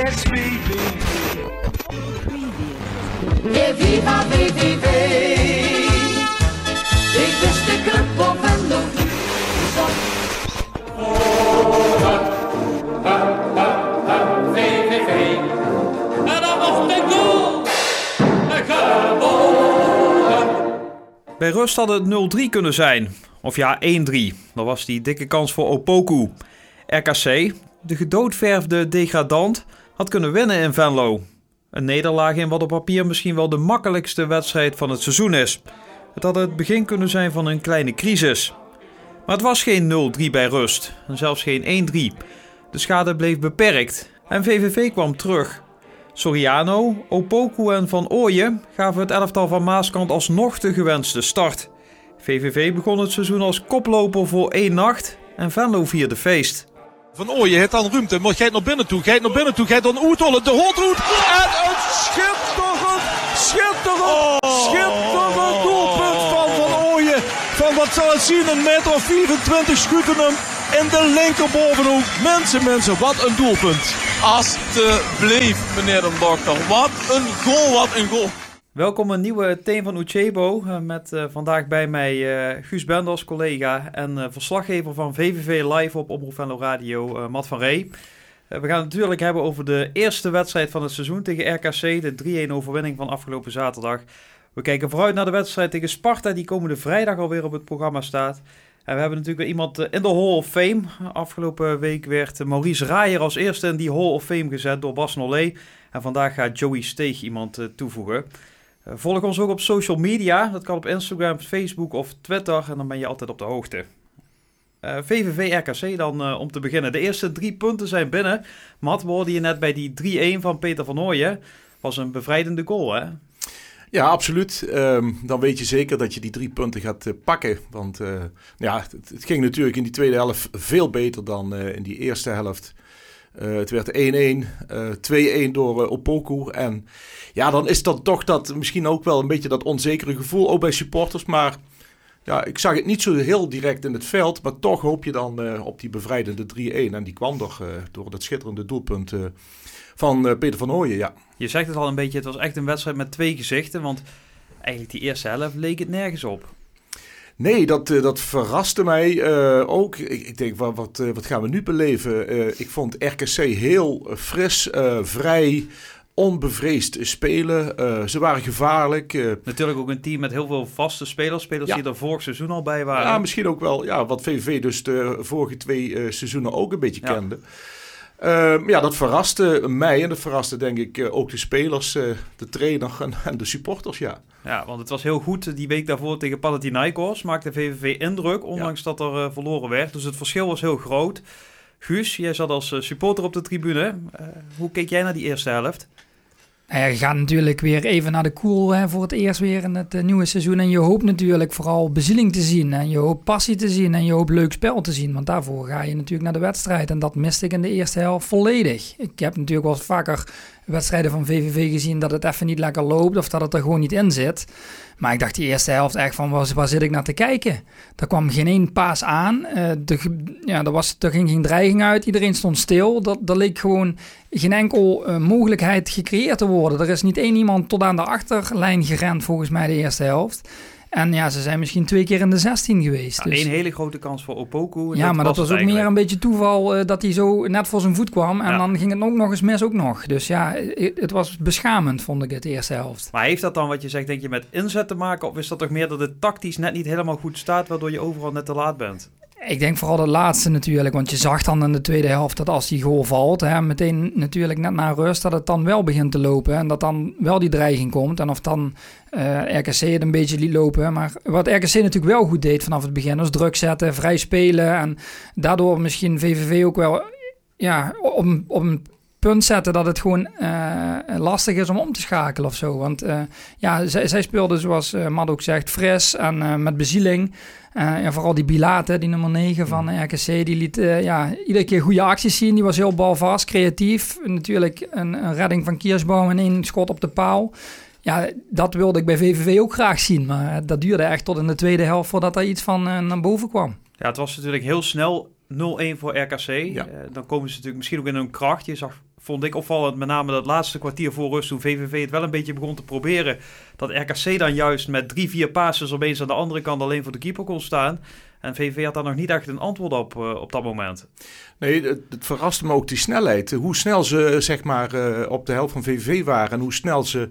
Yes, VVV. E viva VVV. Ik wist de club op en. Bij rust had het 0-3 kunnen zijn. Of ja, 1-3. Dat was die dikke kans voor Opoku. RKC, de gedoodverfde degradant, had kunnen winnen in Venlo. Een nederlaag in wat op papier misschien wel de makkelijkste wedstrijd van het seizoen is. Het had het begin kunnen zijn van een kleine crisis. Maar het was geen 0-3 bij rust. En zelfs geen 1-3. De schade bleef beperkt. En VVV kwam terug. Soriano, Opoku en Van Ooyen gaven het elftal van Maaskant alsnog de gewenste start. VVV begon het seizoen als koploper voor één nacht en Venlo vierde feest. Van Ooyen heeft dan ruimte, maar gaat naar binnen toe, gaat naar binnen toe, gaat dan Oetollen, de Hotroet. En een schitterend, schitterend, schitterend doelpunt van Van Ooyen. Van wat zal het zien, een meter of 24 schieten hem in de linkerbovenhoek. Mensen, mensen, wat een doelpunt. Alsjeblieft, meneer de dokter. Wat een goal, wat een goal. Welkom een nieuwe Teen van Uchebo eh, met eh, vandaag bij mij eh, Guus Benders, collega en verslaggever van VVV Live op Omroep Venlo Radio, Matt van. Eh, we gaan het natuurlijk hebben over de eerste wedstrijd van het seizoen tegen RKC, de 3-1 overwinning van afgelopen zaterdag. We kijken vooruit naar de wedstrijd tegen Sparta, die komende vrijdag alweer op het programma staat. En we hebben natuurlijk weer iemand in de Hall of Fame. Afgelopen week werd Maurice Raaier als eerste in die Hall of Fame gezet door Bas Nollet. En vandaag gaat Joey Steeg iemand toevoegen. Eh, Volg ons ook op social media. Dat kan op Instagram, Facebook of Twitter. En dan ben je altijd op de hoogte. Eh, VVV RKC dan eh, om te beginnen. De eerste drie punten zijn binnen. Matt, we hoorden je net bij die 3-1 van Peter van Ooyen. Was een bevrijdende goal, hè? Ja, absoluut. Ehm, dan weet je zeker dat je die drie punten gaat pakken. Want ja, het, het ging natuurlijk in die tweede helft veel beter dan in die eerste helft. Eh, het werd 1-1, eh 2-1 door eh, Opoku. En ja, dan is dat toch dat misschien ook wel een beetje dat onzekere gevoel, ook bij supporters. Maar ja, ik zag het niet zo heel direct in het veld. Maar toch hoop je dan eh, op die bevrijdende 3-1. En die kwam toch eh, door dat schitterende doelpunt eh, van eh, Peter van Ooyen, ja. Je zegt het al een beetje, het was echt een wedstrijd met twee gezichten. Want eigenlijk die eerste helft leek het nergens op. Nee, dat, eh, dat verraste mij eh, ook. Ik, ik denk, wat, wat, eh, wat gaan we nu beleven? Ik vond RKC heel fris, vrij, onbevreesd spelen. Ze waren gevaarlijk. Natuurlijk ook een team met heel veel vaste spelers. Spelers Ja. die er vorig seizoen al bij waren. ja, misschien ook wel ja, wat VVV dus de vorige twee seizoenen ook een beetje Ja. kende. Ehm, ja, dat verraste mij en dat verraste denk ik eh, ook de spelers, eh, de trainer en, en de supporters, ja. Ja, want het was heel goed. Die week daarvoor tegen Panathinaikos maakte VVV indruk, ondanks dat er eh, verloren werd. Dus het verschil was heel groot. Guus, jij zat als eh, supporter op de tribune. Eh, hoe keek jij naar die eerste helft? Nou je gaat natuurlijk weer even naar de koel hè, voor het eerst weer in het eh, nieuwe seizoen. En je hoopt natuurlijk vooral bezieling te zien. En je hoopt passie te zien. En je hoopt leuk spel te zien. Want daarvoor ga je natuurlijk naar de wedstrijd. En dat miste ik in de eerste helft volledig. Ik heb natuurlijk wel vaker wedstrijden van VVV gezien dat het even niet lekker loopt. Of dat het er gewoon niet in zit. Maar ik dacht die eerste helft echt van waar, waar zit ik naar te kijken? Er kwam geen één paas aan. Eh, de, ja, er, was, er ging geen dreiging uit. Iedereen stond stil. Dat, er leek gewoon geen enkel eh, mogelijkheid gecreëerd te worden. Er is niet één iemand tot aan de achterlijn gerend volgens mij de eerste helft. En ja, ze zijn misschien twee keer in de 16 geweest. Ja, dus- Eén hele grote kans voor Opoku. ja, maar dat was ook meer een beetje toeval eh, dat hij zo net voor zijn voet kwam. En Ja. dan ging het ook nog eens mis ook nog. Dus ja, het, het was beschamend vond ik het de eerste helft. Maar heeft dat dan wat je zegt, denk je, met inzet te maken? Of is dat toch meer dat het tactisch net niet helemaal goed staat, waardoor je overal net te laat bent? Ik denk vooral de laatste natuurlijk. Want je zag dan in de tweede helft dat als die goal valt, hè, meteen natuurlijk net na rust, dat het dan wel begint te lopen. En dat dan wel die dreiging komt. En of dan eh, RKC het een beetje liet lopen. Maar wat RKC natuurlijk wel goed deed vanaf het begin, was druk zetten, vrij spelen. En daardoor misschien VVV ook wel ja, een- op een punt zetten dat het gewoon eh, lastig is om om te schakelen of zo. Want eh, ja, zij, zij speelden zoals eh Mad ook zegt, fris en eh, met bezieling. Eh, en vooral die Bilate, die nummer 9 van RKC, die liet ja, iedere keer goede acties zien. Die was heel balvast, creatief. Natuurlijk een, een redding van Kiersboom en één schot op de paal. Ja, dat wilde ik bij VVV ook graag zien. Maar dat duurde echt tot in de tweede helft voordat er iets van eh, naar boven kwam. Ja, het was natuurlijk heel snel 0-1 voor RKC. Ja. Eh, dan komen ze natuurlijk misschien ook in hun kracht. Je zag vond ik opvallend, met name dat laatste kwartier voor rust, toen VVV het wel een beetje begon te proberen, dat RKC dan juist met drie, vier passes opeens aan de andere kant alleen voor de keeper kon staan. En VVV had daar nog niet echt een antwoord op uh, op dat moment. Nee, het, verraste me ook die snelheid. Hoe snel ze zeg maar uh, op de helft van VVV waren en hoe snel ze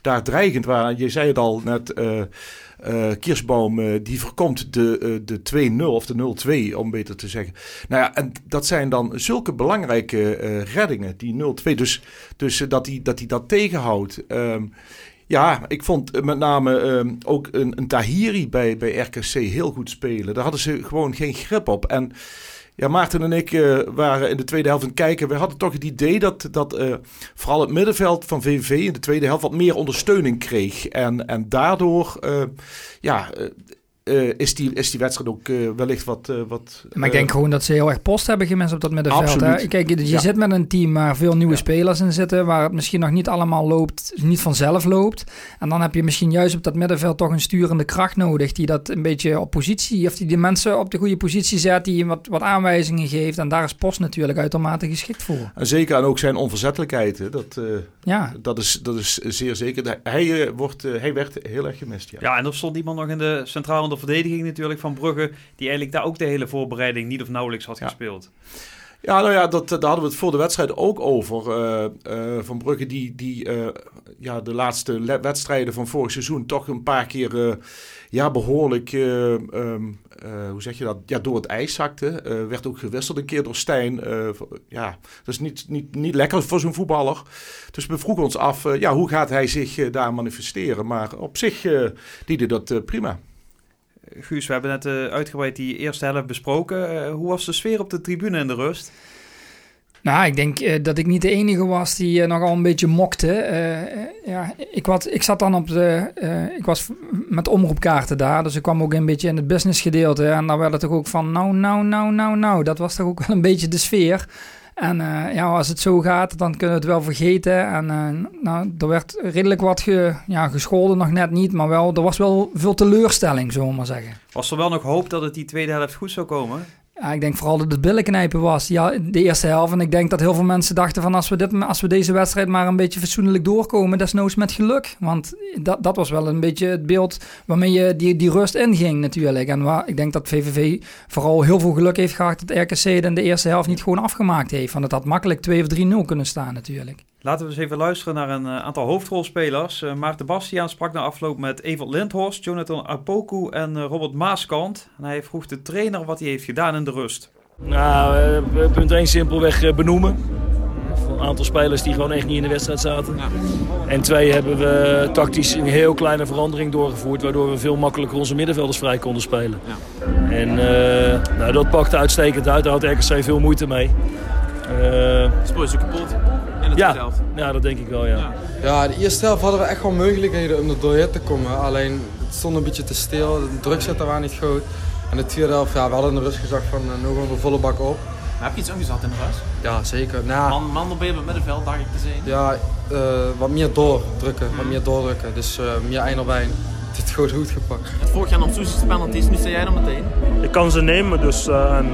daar dreigend waren. Je zei het al net, uh, uh, die voorkomt de, de 2-0 of de 0-2 om beter te zeggen. Nou ja, en dat zijn dan zulke belangrijke reddingen, die 0-2. Dus, dus dat hij dat, dat tegenhoudt. Um, ja, ik vond met name um, ook een, een Tahiri bij, bij RKC heel goed spelen. Daar hadden ze gewoon geen grip op. En ja, Maarten en ik uh, waren in de tweede helft aan het kijken. We hadden toch het idee dat, dat uh, vooral het middenveld van VVV in de tweede helft wat meer ondersteuning kreeg. En, en daardoor uh, ja, uh, is, die, is die wedstrijd ook uh, wellicht wat... Uh, wat maar ik denk gewoon dat ze heel erg post hebben gemist op dat middenveld. Hè? Kijk, je ja. zit met een team waar veel nieuwe ja. spelers in zitten... waar het misschien nog niet allemaal loopt, niet vanzelf loopt. En dan heb je misschien juist op dat middenveld toch een sturende kracht nodig... die dat een beetje op positie... of die de mensen op de goede positie zet... die wat, wat aanwijzingen geeft. En daar is post natuurlijk uitermate geschikt voor. En zeker en ook zijn onverzettelijkheid. Hè? Dat, ja. dat, is, dat is zeer zeker. Hij, wordt, hij werd heel erg gemist. Ja, ja en er stond iemand nog in de centrale de verdediging natuurlijk van Brugge, die eigenlijk daar ook de hele voorbereiding niet of nauwelijks had ja. gespeeld. Ja, nou ja, dat, daar hadden we het voor de wedstrijd ook over. Uh, uh, van Brugge die, die uh, ja, de laatste wedstrijden van vorig seizoen toch een paar keer ja, behoorlijk, um, hoe zeg je dat, ja, door het ijs zakte. werd ook gewisseld een keer door Stijn. ja, dat is niet, niet, niet lekker voor zo'n voetballer. Dus we vroegen ons af, ja, hoe gaat hij zich daar manifesteren? Maar op zich deed hij dat prima. Guus, we hebben net uh, uitgebreid die eerste helft besproken. Uh, hoe was de sfeer op de tribune in de rust? Nou, ik denk uh, dat ik niet de enige was die nogal een beetje mokte. Ja, ik, wat, ik zat dan op de. ik was met omroepkaarten daar, dus ik kwam ook een beetje in het businessgedeelte. En dan werd het toch ook van. Nou, nou, nou, nou, nou. Dat was toch ook wel een beetje de sfeer. En uh, ja, als het zo gaat, dan kunnen we het wel vergeten. En uh, nou, er werd redelijk wat ge, ja, gescholden, nog net niet. Maar wel, er was wel veel teleurstelling, we maar zeggen. Was er wel nog hoop dat het die tweede helft goed zou komen? Ja, ik denk vooral dat het billenknijpen was. Ja, de eerste helft. En ik denk dat heel veel mensen dachten van als we, dit, als we deze wedstrijd maar een beetje fatsoenlijk doorkomen, desnoods met geluk. Want dat, dat was wel een beetje het beeld waarmee je die, die rust inging natuurlijk. En waar, ik denk dat VVV vooral heel veel geluk heeft gehad dat RKC in de eerste helft niet gewoon afgemaakt heeft. Want het had makkelijk 2 of 3-0 kunnen staan natuurlijk. Laten we eens even luisteren naar een uh, aantal hoofdrolspelers. Uh, Maarten Bastiaan sprak na afloop met Evert Lindhorst, Jonathan Apoku en uh, Robert Maaskant. En hij vroeg de trainer wat hij heeft gedaan in de rust. Nou, punt 1 simpelweg benoemen. Een aantal spelers die gewoon echt niet in de wedstrijd zaten. Ja. En twee hebben we tactisch een heel kleine verandering doorgevoerd... waardoor we veel makkelijker onze middenvelders vrij konden spelen. Ja. En nou, dat pakte uitstekend uit. Daar had RKC veel moeite mee. Uh, Speel is kapot ja, helft. Ja, dat denk ik wel, ja. ja. De eerste helft hadden we echt wel mogelijkheden om er doorheen te komen. Alleen het stond een beetje te stil, de druk zat er waar niet groot. En de tweede helft, ja, we hadden in de rust gezegd van uh, nu gaan we volle bak op. Maar heb je iets omgezet in de rust? Ja, zeker. Nou, man, man op het middenveld, dacht ik te zien. Ja, uh, wat meer doordrukken, mm. wat meer doordrukken. Dus uh, meer een op één. Het is gewoon goed gepakt. Het vorig jaar op Soesjes penalties, nu sta jij dan meteen. Ik kan ze nemen, dus uh, en,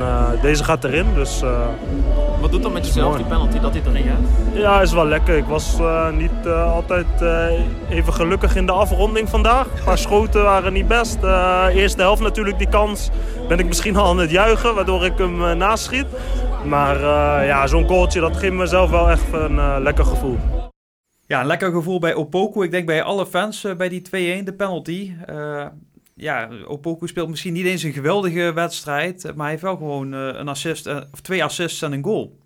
deze gaat erin. Dus, wat doet dat met jezelf, die penalty, dat hij erin gaat? Ja, is wel lekker. Ik was uh, niet uh, altijd uh, even gelukkig in de afronding vandaag. Een paar schoten waren niet best. eerste helft natuurlijk die kans ben ik misschien al aan het juichen, waardoor ik hem naschiet. Maar ja, zo'n goaltje, dat geeft mezelf wel echt een lekker gevoel. Ja, een lekker gevoel bij Opoku. Ik denk bij alle fans bij die 2-1, de penalty ja, Opoku speelt misschien niet eens een geweldige wedstrijd, maar hij heeft wel gewoon uh, een assist, uh, of twee assists en een goal.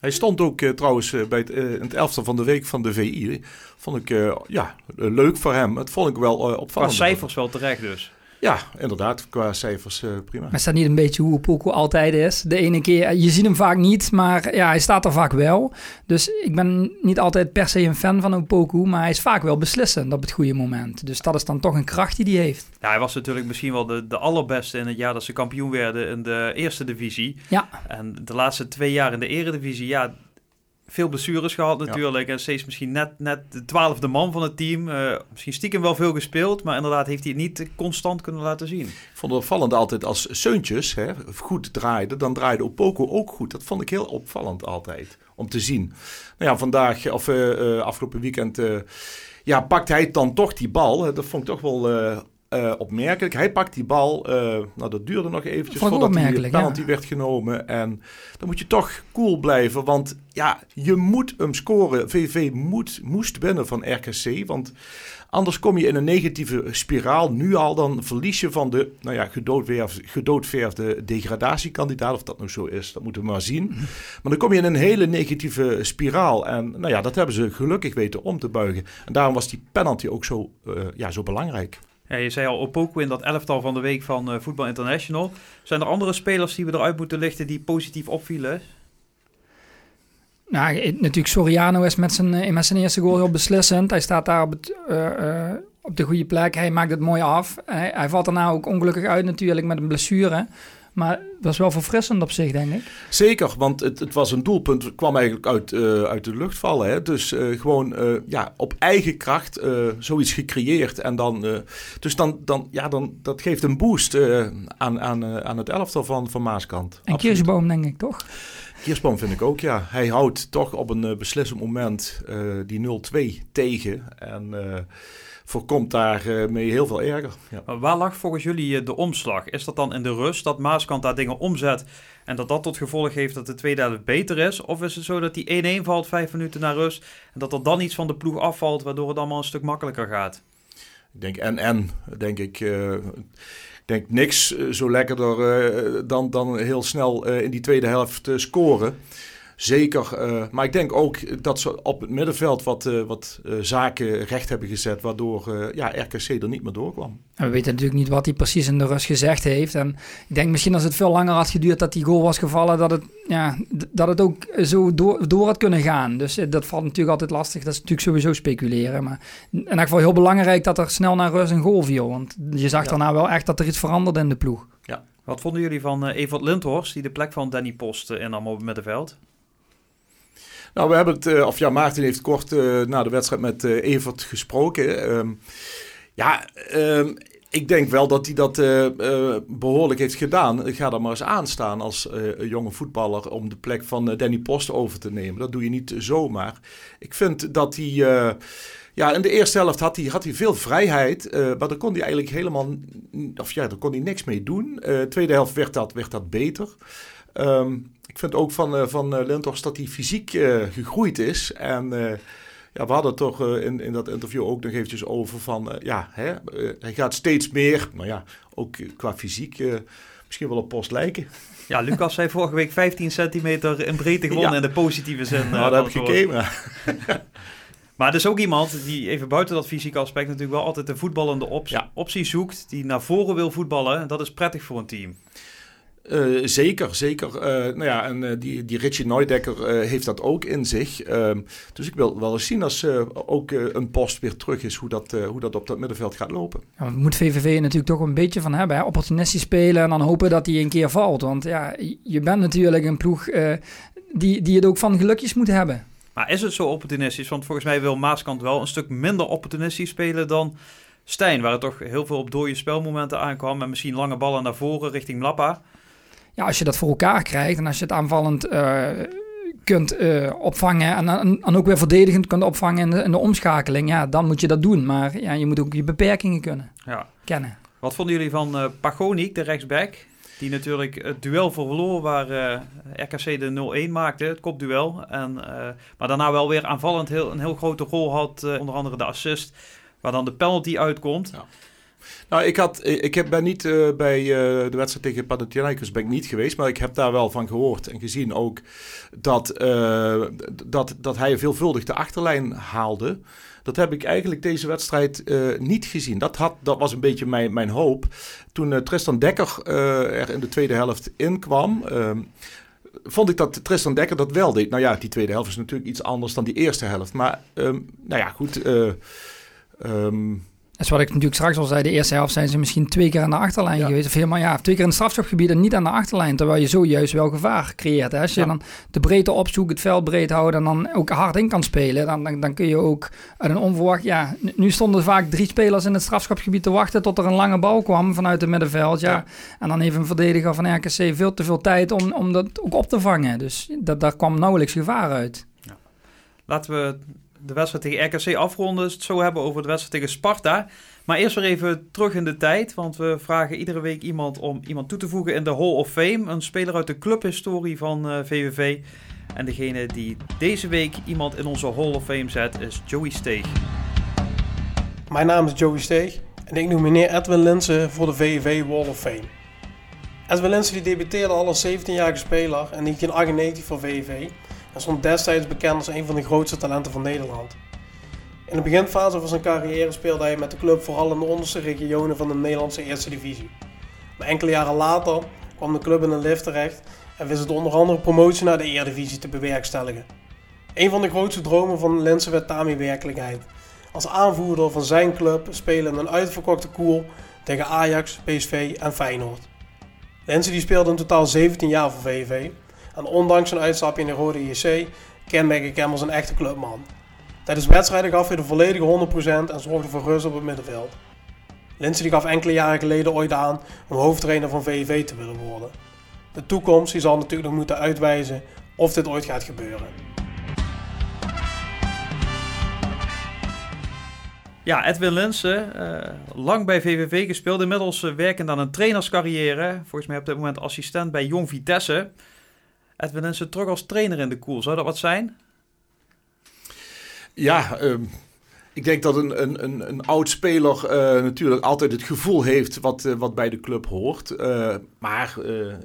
Hij stond ook uh, trouwens bij het, het elftal van de week van de VI. Vond ik ja, leuk voor hem. Het vond ik wel opvallend. Qua cijfers wel terecht dus. Ja, inderdaad. Qua cijfers uh, prima. Maar is dat niet een beetje hoe Poco altijd is? De ene keer, je ziet hem vaak niet, maar ja, hij staat er vaak wel. Dus ik ben niet altijd per se een fan van Opoku, maar hij is vaak wel beslissend op het goede moment. Dus dat is dan toch een kracht die hij heeft. Ja, hij was natuurlijk misschien wel de, de allerbeste in het jaar dat ze kampioen werden in de eerste divisie. Ja. En de laatste twee jaar in de eredivisie, ja, veel blessures gehad natuurlijk. En steeds misschien net, net de twaalfde man van het team. Uh, misschien stiekem wel veel gespeeld. Maar inderdaad heeft hij het niet constant kunnen laten zien. Ik vond het opvallend altijd als Seuntjes hè, goed draaide. Dan draaide Opoko ook goed. Dat vond ik heel opvallend altijd. Om te zien. Nou ja, vandaag of uh, afgelopen weekend... ja, pakt hij dan toch die bal. Dat vond ik toch wel uh, opmerkelijk. Hij pakt die bal, uh, nou dat duurde nog eventjes voordat die penalty ja. werd genomen. En dan moet je toch cool blijven, want ja, je moet hem scoren. VV moet, moest winnen van RKC, want anders kom je in een negatieve spiraal. Nu al, dan verlies je van de nou ja, gedoodverfde, gedoodverfde degradatiekandidaat. Of dat nou zo is, dat moeten we maar zien. Maar dan kom je in een hele negatieve spiraal. En nou ja, dat hebben ze gelukkig weten om te buigen. En daarom was die penalty ook zo, uh, ja, zo belangrijk. Ja, je zei al Opoku in dat elftal van de week van uh, Voetbal International. Zijn er andere spelers die we eruit moeten lichten die positief opvielen? Nou, natuurlijk Soriano is met zijn, eh, met zijn eerste goal heel beslissend. Hij staat daar op, het, op de goede plek. Hij maakt het mooi af. Hij, hij valt daarna ook ongelukkig uit natuurlijk met een blessure. Maar dat was wel verfrissend op zich, denk ik. Zeker, want het, het was een doelpunt, kwam eigenlijk uit, uh, uit de lucht vallen. Hè? Dus uh, gewoon uh, ja, op eigen kracht zoiets gecreëerd. En dan, dus dan, dan, ja, dan, dat geeft een boost aan, aan, aan het elftal van, van Maaskant. En Kiersboom, denk ik, toch? Kiersboom vind ik ook, ja. Hij houdt toch op een beslissend moment die 0-2 tegen. En voorkomt daarmee mee heel veel erger. Ja. Waar lag volgens jullie de omslag? Is dat dan in de rust dat Maaskant daar dingen omzet en dat dat tot gevolg heeft dat de tweede helft beter is? Of is het zo dat die 1-1 valt vijf minuten na rust en dat er dan iets van de ploeg afvalt waardoor het allemaal een stuk makkelijker gaat? Ik denk en en, denk ik. Uh, ik denk niks zo lekkerder uh, dan, dan heel snel uh, in die tweede helft scoren. Zeker, uh, maar ik denk ook dat ze op het middenveld wat, uh, wat uh, zaken recht hebben gezet, waardoor ja, RKC er niet meer doorkwam. En we weten natuurlijk niet wat hij precies in de rust gezegd heeft. En ik denk misschien als het veel langer had geduurd dat die goal was gevallen, dat het, ja, dat het ook zo door, door had kunnen gaan. Dus dat valt natuurlijk altijd lastig. Dat is natuurlijk sowieso speculeren. Maar in elk geval heel belangrijk dat er snel naar rust een goal viel. Want je zag ja. daarna wel echt dat er iets veranderde in de ploeg. Ja. Wat vonden jullie van Evert Lindhorst, die de plek van Danny Post innam op het middenveld? Nou, we hebben het, uh, of ja, Maarten heeft kort uh, na de wedstrijd met uh, Evert gesproken. Um, ja, um, ik denk wel dat hij dat behoorlijk heeft gedaan. Ga er maar eens aan staan als jonge voetballer om de plek van Danny Post over te nemen. Dat doe je niet zomaar. Ik vind dat hij. ja, in de eerste helft had hij, had hij veel vrijheid, maar daar kon hij eigenlijk helemaal, of ja, kon hij niks mee doen. tweede helft werd dat, werd dat beter. Um, ik vind ook van, uh, van uh, Lindhorst dat hij fysiek uh, gegroeid is. En ja, we hadden toch in, in dat interview ook nog eventjes over van... ja, hè, hij gaat steeds meer, nou ja, ook qua fysiek misschien wel op post lijken. Ja, Lucas zei vorige week 15 centimeter in breedte gewonnen ja. in de positieve zin. Nou, dat heb ik gekeken. Maar er is ook iemand die even buiten dat fysieke aspect natuurlijk wel altijd een voetballende op ja. optie zoekt. Die naar voren wil voetballen. En dat is prettig voor een team. Uh, zeker, zeker. Uh, nou ja, en uh, die, die Richie Neudekker heeft dat ook in zich. Ehm, dus ik wil wel eens zien als ook een post weer terug is, hoe dat, hoe dat op dat middenveld gaat lopen. Ja, moet VVV natuurlijk toch een beetje van hebben, hè? opportunistisch spelen en dan hopen dat hij een keer valt. Want ja, je bent natuurlijk een ploeg die, die het ook van gelukjes moet hebben. Maar is het zo opportunistisch? Want volgens mij wil Maaskant wel een stuk minder opportunistisch spelen dan Stijn, waar het toch heel veel op dode spelmomenten aankwam en misschien lange ballen naar voren richting Lappa ja, als je dat voor elkaar krijgt en als je het aanvallend uh, kunt uh, opvangen en, en, en, ook weer verdedigend kunt opvangen in de, in de, omschakeling, ja, dan moet je dat doen. Maar ja, je moet ook je beperkingen kunnen ja. kennen. Wat vonden jullie van uh, Pagonik, de rechtsback? Die natuurlijk het duel verloor waar uh, RKC de 0-1 maakte, het kopduel. En, maar daarna wel weer aanvallend heel, een heel grote rol had, onder andere de assist, waar dan de penalty uitkomt. Ja. Nou, ik, had, ik heb, ben niet uh, bij uh, de wedstrijd tegen Panathinaikos ben ik niet geweest, maar ik heb daar wel van gehoord en gezien ook dat, uh, dat, dat hij veelvuldig de achterlijn haalde. Dat heb ik eigenlijk deze wedstrijd niet gezien. Dat, had, dat was een beetje mijn, mijn hoop. Toen Tristan Dekker er in de tweede helft inkwam, ehm, vond ik dat Tristan Dekker dat wel deed. Nou ja, die tweede helft is natuurlijk iets anders dan die eerste helft. Maar um, nou ja, goed. Um, is wat ik natuurlijk straks al zei. De eerste helft zijn ze misschien twee keer aan de achterlijn geweest. Of helemaal ja, twee keer in het strafschopgebied en niet aan de achterlijn. Terwijl je zo juist wel gevaar creëert. Hè? Als je dan de breedte opzoekt, het veld breed houden en dan ook hard in kan spelen. Dan, dan, dan kun je ook uit een onverwacht... Ja, nu stonden vaak drie spelers in het strafschopgebied te wachten tot er een lange bal kwam vanuit het middenveld. Ja. En dan heeft een verdediger van RKC veel te veel tijd om, om dat ook op te vangen. Dus dat, daar kwam nauwelijks gevaar uit. Laten we de wedstrijd tegen RKC afronden. Het zo hebben over de wedstrijd tegen Sparta. Maar eerst weer even terug in de tijd. Want we vragen iedere week iemand om iemand toe te voegen in de Hall of Fame. Een speler uit de clubhistorie van uh, VVV. En degene die deze week iemand in onze Hall of Fame zet is Joey Steeg. Mijn naam is Joey Steeg. En ik noem meneer Edwin Linsen voor de VVV Wall of Fame. Edwin Linsen die debuteerde al als 17-jarige speler in 1998 voor VVV en stond destijds bekend als een van de grootste talenten van Nederland. In de beginfase van zijn carrière speelde hij met de club vooral in de onderste regionen van de Nederlandse Eerste Divisie. Maar enkele jaren later kwam de club in een lift terecht en wist het onder andere promotie naar de Eredivisie te bewerkstelligen. Een van de grootste dromen van Linse werd daarmee werkelijkheid. Als aanvoerder van zijn club spelen een uitverkochte koel tegen Ajax, PSV en Feyenoord. Linse die speelde in totaal 17 jaar voor VV en ondanks zijn uitstapje in de Rode JC kenmerk ik hem als een echte clubman. Tijdens wedstrijden gaf hij de volledige 100% en zorgde voor rust op het middenveld. Lindsay gaf enkele jaren geleden ooit aan om hoofdtrainer van VVV te willen worden. De toekomst die zal natuurlijk nog moeten uitwijzen of dit ooit gaat gebeuren. Ja, Edwin Linsen, uh, lang bij VVV gespeeld, inmiddels uh, werkend aan een trainerscarrière. Volgens mij op dit moment assistent bij Jong Vitesse. Edwin Linsen terug als trainer in de koel, zou dat wat zijn? Ja, um, ik denk dat een, een, een, een oud speler uh, natuurlijk altijd het gevoel heeft wat, uh, wat bij de club hoort. Uh, maar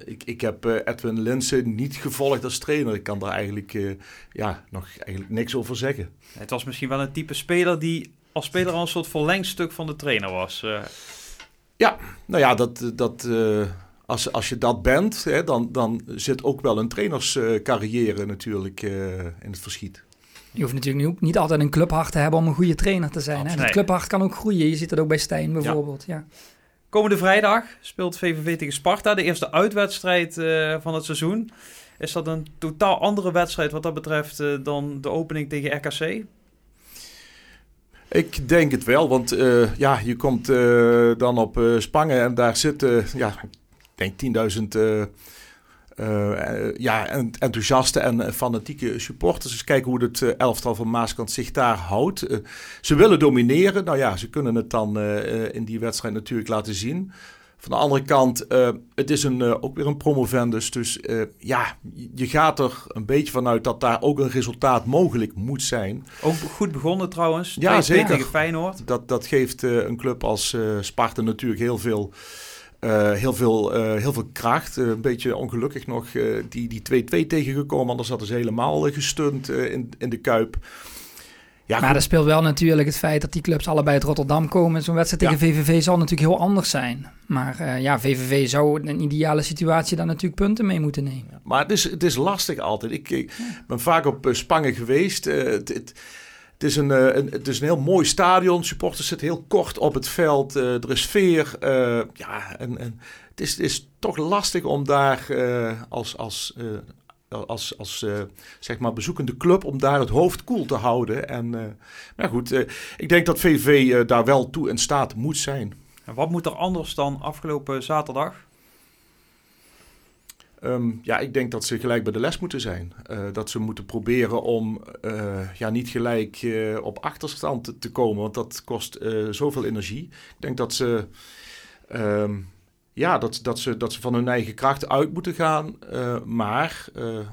ik, ik heb Edwin Linsen niet gevolgd als trainer. Ik kan daar eigenlijk, ja, nog eigenlijk niks over zeggen. Het was misschien wel een type speler die als speler al een soort verlengstuk van de trainer was. Ja, nou ja, dat... dat als, als je dat bent, hè, dan, dan zit ook wel een trainerscarrière natuurlijk in het verschiet. Je hoeft natuurlijk ook niet altijd een clubhart te hebben om een goede trainer te zijn. Hè? Het clubhart kan ook groeien. Je ziet dat ook bij Stijn bijvoorbeeld. Ja. ja. Komende vrijdag speelt VVV tegen Sparta. De eerste uitwedstrijd uh, van het seizoen. Is dat een totaal andere wedstrijd wat dat betreft uh, dan de opening tegen RKC? Ik denk het wel, want uh, ja, je komt dan op Spangen en daar zitten, ja, denk 10.000 uh, ja, enthousiaste en fanatieke supporters. Dus kijken hoe het elftal van Maaskant zich daar houdt. Uh, ze willen domineren. Nou ja, ze kunnen het dan uh, in die wedstrijd natuurlijk laten zien. Van de andere kant, het is een, ook weer een promovendus. Dus ja, je gaat er een beetje vanuit dat daar ook een resultaat mogelijk moet zijn. Ook goed begonnen trouwens. Ja, zeker. Tegen Feyenoord. Dat, dat geeft een club als Sparta natuurlijk heel veel... Uh, heel, veel, uh, heel veel kracht. Uh, een beetje ongelukkig nog die, die 2-2 tegengekomen. Anders hadden ze helemaal gestund in, in de Kuip. Ja, maar er speelt wel natuurlijk het feit dat die clubs allebei uit Rotterdam komen. Zo'n wedstrijd tegen ja. VVV zal natuurlijk heel anders zijn. Maar ja, VVV zou in een ideale situatie daar natuurlijk punten mee moeten nemen. Maar het is, het is lastig altijd. Ik, ik ben vaak op Spangen geweest. Het, het, het is een, een, het is een heel mooi stadion. Supporters zitten heel kort op het veld. Uh, er is sfeer. Uh, ja, en, en het, is, het is toch lastig om daar als, als, als, als zeg maar bezoekende club... om daar het hoofd koel te houden. En, maar goed, ik denk dat VV daar wel toe in staat moet zijn. En wat moet er anders dan afgelopen zaterdag? Um, ja, ik denk dat ze gelijk bij de les moeten zijn. Uh, dat ze moeten proberen om uh, ja, niet gelijk uh, op achterstand te, komen, want dat kost zoveel energie. Ik denk dat ze, um, ja, dat, dat, ze, dat ze van hun eigen kracht uit moeten gaan, maar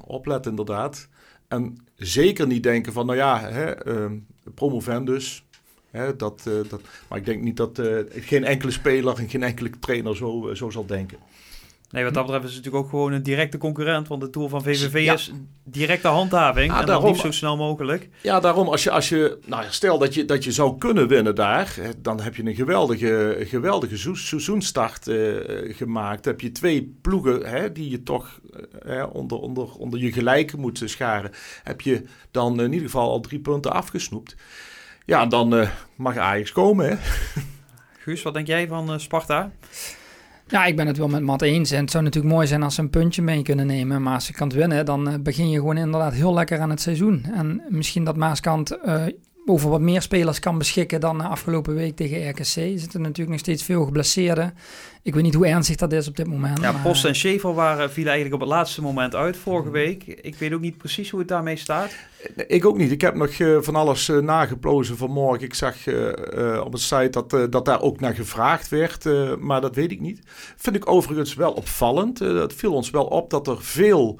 opletten inderdaad. En zeker niet denken van, nou ja, hè, um, promovendus, dat, dat, maar ik denk niet dat geen enkele speler en geen enkele trainer zo, zo zal denken. Nee, wat dat betreft is het natuurlijk ook gewoon een directe concurrent. Want de Tour van VVV ja. is directe handhaving. Ja, en daarom, zo snel mogelijk. Ja, daarom als je, als je nou stel dat je, dat je zou kunnen winnen daar. Dan heb je een geweldige, geweldige seizoenstart uh, gemaakt. Heb je twee ploegen hè, die je toch uh, onder, onder, onder je gelijk moet scharen. Heb je dan in ieder geval al drie punten afgesnoept. Ja, dan uh, mag Ajax komen hè. Guus, wat denk jij van Sparta? Ja, ik ben het wel met Matt eens. En het zou natuurlijk mooi zijn als ze een puntje mee kunnen nemen. Kan winnen, dan begin je gewoon inderdaad heel lekker aan het seizoen. En misschien dat Maaskant over wat meer spelers kan beschikken dan afgelopen week tegen RKC. Er zitten natuurlijk nog steeds veel geblesseerden. Ik weet niet hoe ernstig dat is op dit moment. Ja, Post en Schevel waren, vielen eigenlijk op het laatste moment uit vorige week. Ik weet ook niet precies hoe het daarmee staat. Ik ook niet. Ik heb nog uh, van alles uh, nageplozen vanmorgen. Ik zag uh, op het site dat, dat daar ook naar gevraagd werd, maar dat weet ik niet. Vind ik overigens wel opvallend. dat viel ons wel op dat er veel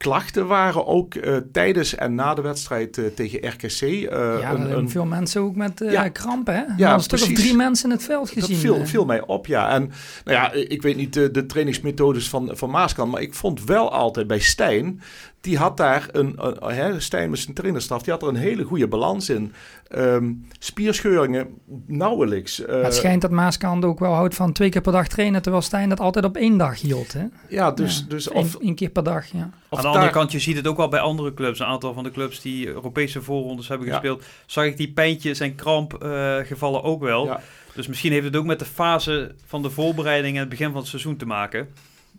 klachten waren ook uh, tijdens en na de wedstrijd uh, tegen RKC. Uh, eh, ja, een, een, veel mensen ook met ja, krampen, hè? Ja, een stuk of drie mensen in het veld gezien. Dat viel, viel mij op, ja. En nou ja, ik weet niet de, de trainingsmethodes van, van Maaskant, maar ik vond wel altijd bij Stijn die had daar een, een Stijn met zijn trainerstaf, die had er een hele goede balans in. Um, spierscheuringen nauwelijks. Uh, het schijnt dat Maaskant ook wel houdt van twee keer per dag trainen, terwijl Stijn dat altijd op één dag hield. Hè? Ja, dus... dus of, Eén, keer per dag, ja. Aan de andere kant, je ziet het ook wel bij andere clubs. Een aantal van de clubs die Europese voorrondes hebben gespeeld, zag ik die pijntjes en krampgevallen uh, ook wel. Ja. Dus misschien heeft het ook met de fase van de voorbereiding en het begin van het seizoen te maken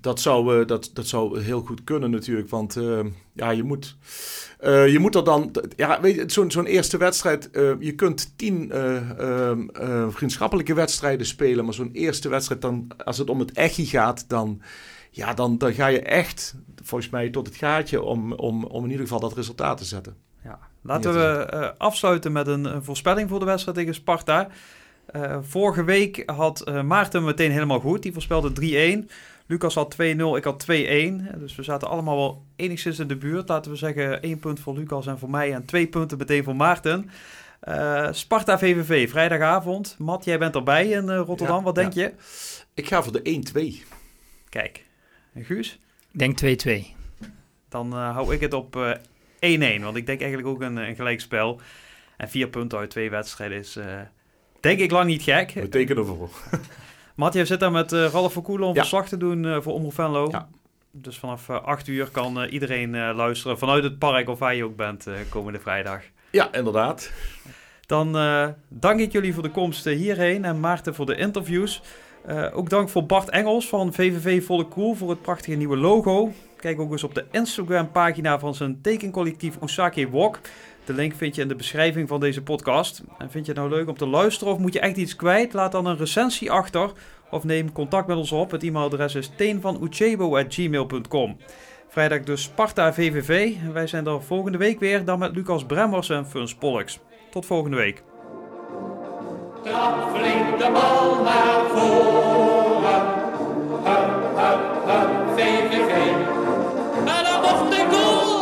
dat zou, uh, dat, dat zou heel goed kunnen natuurlijk. Want uh, ja, je moet, uh, je moet er dan... Ja, weet je, zo'n zo'n eerste wedstrijd... je kunt tien ehm, vriendschappelijke wedstrijden spelen... maar zo'n eerste wedstrijd, dan, als het om het echi gaat... dan, ja, dan, dan ga je echt, volgens mij, tot het gaatje... om, om, om in ieder geval dat resultaat te zetten. Ja. Laten we afsluiten met een, een, voorspelling voor de wedstrijd tegen Sparta. Vorige week had Maarten meteen helemaal goed. Die voorspelde 3-1... Lucas had 2-0, ik had 2-1. Dus we zaten allemaal wel enigszins in de buurt. Laten we zeggen één punt voor Lucas en voor mij en twee punten meteen voor Maarten. Uh, Sparta VVV, vrijdagavond. Mat, jij bent erbij in uh, Rotterdam. Wat denk je? Ik ga voor de 1-2. Kijk. En Guus? Ik denk 2-2. Dan uh, hou ik het op 1-1. want ik denk eigenlijk ook een, een gelijkspel. En vier punten uit twee wedstrijden is denk ik lang niet gek. We tekenen ervoor. Matje zit daar met uh, Ralf Verkoelen om ja. verslag te doen uh, voor Omroep Venlo. Ja. Dus vanaf uh, eh, 8 uur kan iedereen luisteren vanuit het park of waar je ook bent komende vrijdag. Ja, inderdaad. Dan dank ik jullie voor de komst hierheen en Maarten voor de interviews. ook dank voor Bart Engels van VVV Volle Cool voor het prachtige nieuwe logo. Kijk ook eens op de Instagram pagina van zijn tekencollectief Osake Walk. De link vind je in de beschrijving van deze podcast. En vind je het nou leuk om te luisteren of moet je echt iets kwijt? Laat dan een recensie achter of neem contact met ons op. Het e-mailadres is teenvanuchebo.gmail.com. Vrijdag dus Sparta VVV. Wij zijn er volgende week weer, dan met Lucas Bremmers en Fun Pollux. Tot volgende week. Trap flink de bal naar voren. Hup, hup, hup, VVV. En dan mocht de goal.